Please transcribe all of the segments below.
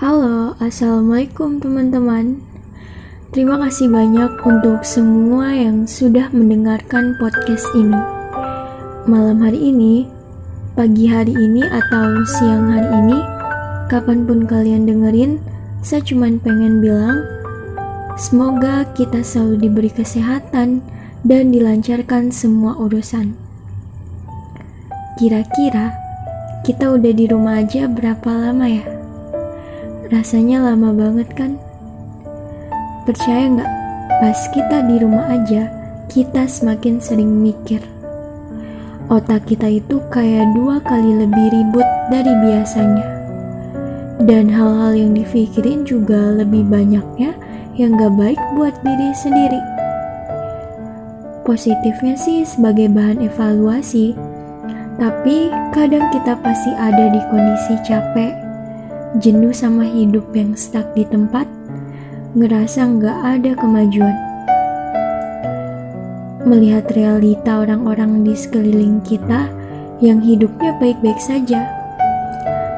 Halo, Assalamualaikum teman-teman. Terima kasih banyak untuk semua yang sudah mendengarkan podcast ini. Malam hari ini, pagi hari ini atau siang hari ini Kapan pun kalian dengerin, saya cuma pengen bilang Semoga kita selalu diberi kesehatan dan dilancarkan semua urusan. Kira-kira kita udah di rumah aja berapa lama ya? Rasanya lama banget kan? Percaya nggak? Pas kita di rumah aja, kita semakin sering mikir. Otak kita itu kayak dua kali lebih ribut dari biasanya. Dan hal-hal yang dipikirin juga lebih banyaknya yang gak baik buat diri sendiri. Positifnya sih sebagai bahan evaluasi, tapi kadang kita pasti ada di kondisi capek jenuh sama hidup yang stuck di tempat, ngerasa nggak ada kemajuan. Melihat realita orang-orang di sekeliling kita yang hidupnya baik-baik saja.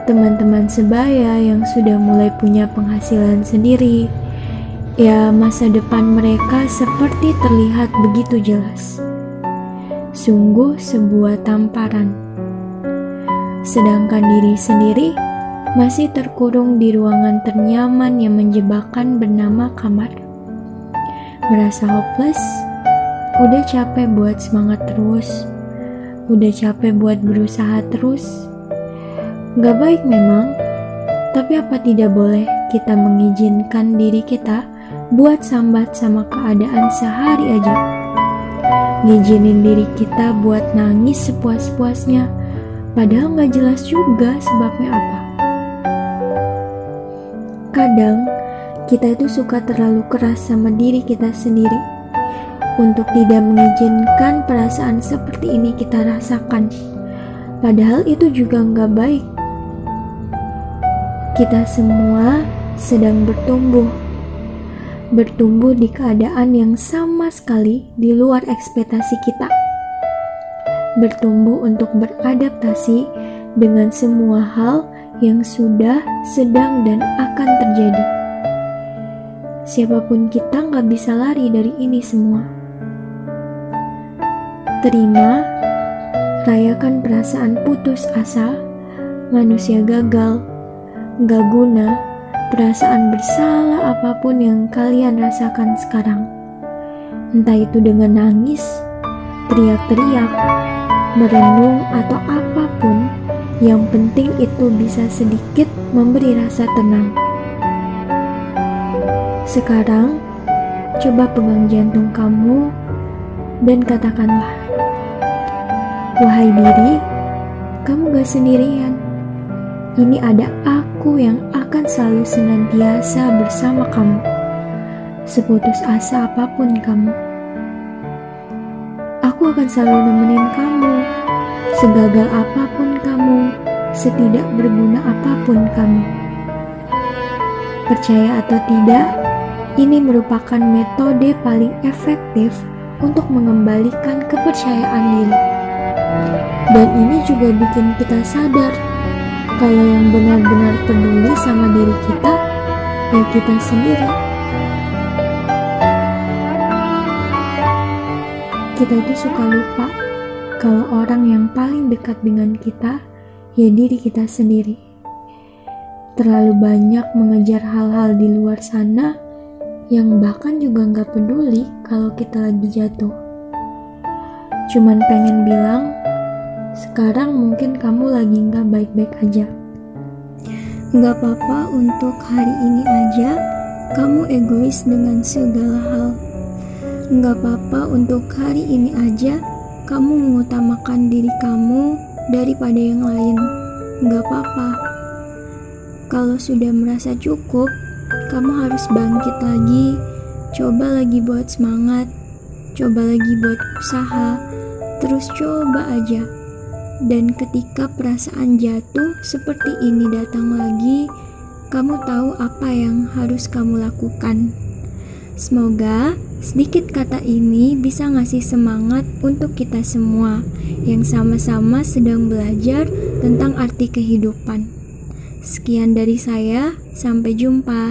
Teman-teman sebaya yang sudah mulai punya penghasilan sendiri, ya masa depan mereka seperti terlihat begitu jelas. Sungguh sebuah tamparan. Sedangkan diri sendiri masih terkurung di ruangan ternyaman yang menjebakkan bernama kamar. Merasa hopeless, udah capek buat semangat terus, udah capek buat berusaha terus. Gak baik memang, tapi apa tidak boleh kita mengizinkan diri kita buat sambat sama keadaan sehari aja. Ngizinin diri kita buat nangis sepuas-puasnya, padahal gak jelas juga sebabnya apa. Kadang kita itu suka terlalu keras sama diri kita sendiri untuk tidak mengizinkan perasaan seperti ini kita rasakan. Padahal itu juga nggak baik. Kita semua sedang bertumbuh. Bertumbuh di keadaan yang sama sekali di luar ekspektasi kita. Bertumbuh untuk beradaptasi dengan semua hal yang sudah, sedang, dan akan terjadi. Siapa pun kita nggak bisa lari dari ini semua. Terima, rayakan perasaan putus asa, manusia gagal, nggak guna, perasaan bersalah apa pun yang kalian rasakan sekarang. Entah itu dengan nangis, teriak-teriak, merenung, atau apa pun yang penting itu bisa sedikit memberi rasa tenang. Sekarang, coba pegang jantung kamu dan katakanlah, Wahai diri, kamu gak sendirian. Ini ada aku yang akan selalu senantiasa bersama kamu. Seputus asa apa pun kamu. Aku akan selalu nemenin kamu Segagal apa pun kamu, setidak berguna apa pun kamu. Percaya atau tidak, ini merupakan metode paling efektif untuk mengembalikan kepercayaan diri. Dan ini juga bikin kita sadar kalau yang benar-benar peduli sama diri kita, ya kita sendiri. Kita itu suka lupa kalau orang yang paling dekat dengan kita ya diri kita sendiri. Terlalu banyak mengejar hal-hal di luar sana yang bahkan juga nggak peduli kalau kita lagi jatuh. Cuman pengen bilang, sekarang mungkin kamu lagi nggak baik-baik aja. Nggak apa-apa untuk hari ini aja kamu egois dengan segala hal. Nggak apa-apa untuk hari ini aja kamu mengutamakan diri kamu daripada yang lain. Gak apa-apa. Kalau sudah merasa cukup, kamu harus bangkit lagi. Coba lagi buat semangat. Coba lagi buat usaha. Terus coba aja. Dan ketika perasaan jatuh seperti ini datang lagi, kamu tahu apa yang harus kamu lakukan. Semoga sedikit kata ini bisa ngasih semangat untuk kita semua yang sama-sama sedang belajar tentang arti kehidupan. Sekian dari saya, sampai jumpa.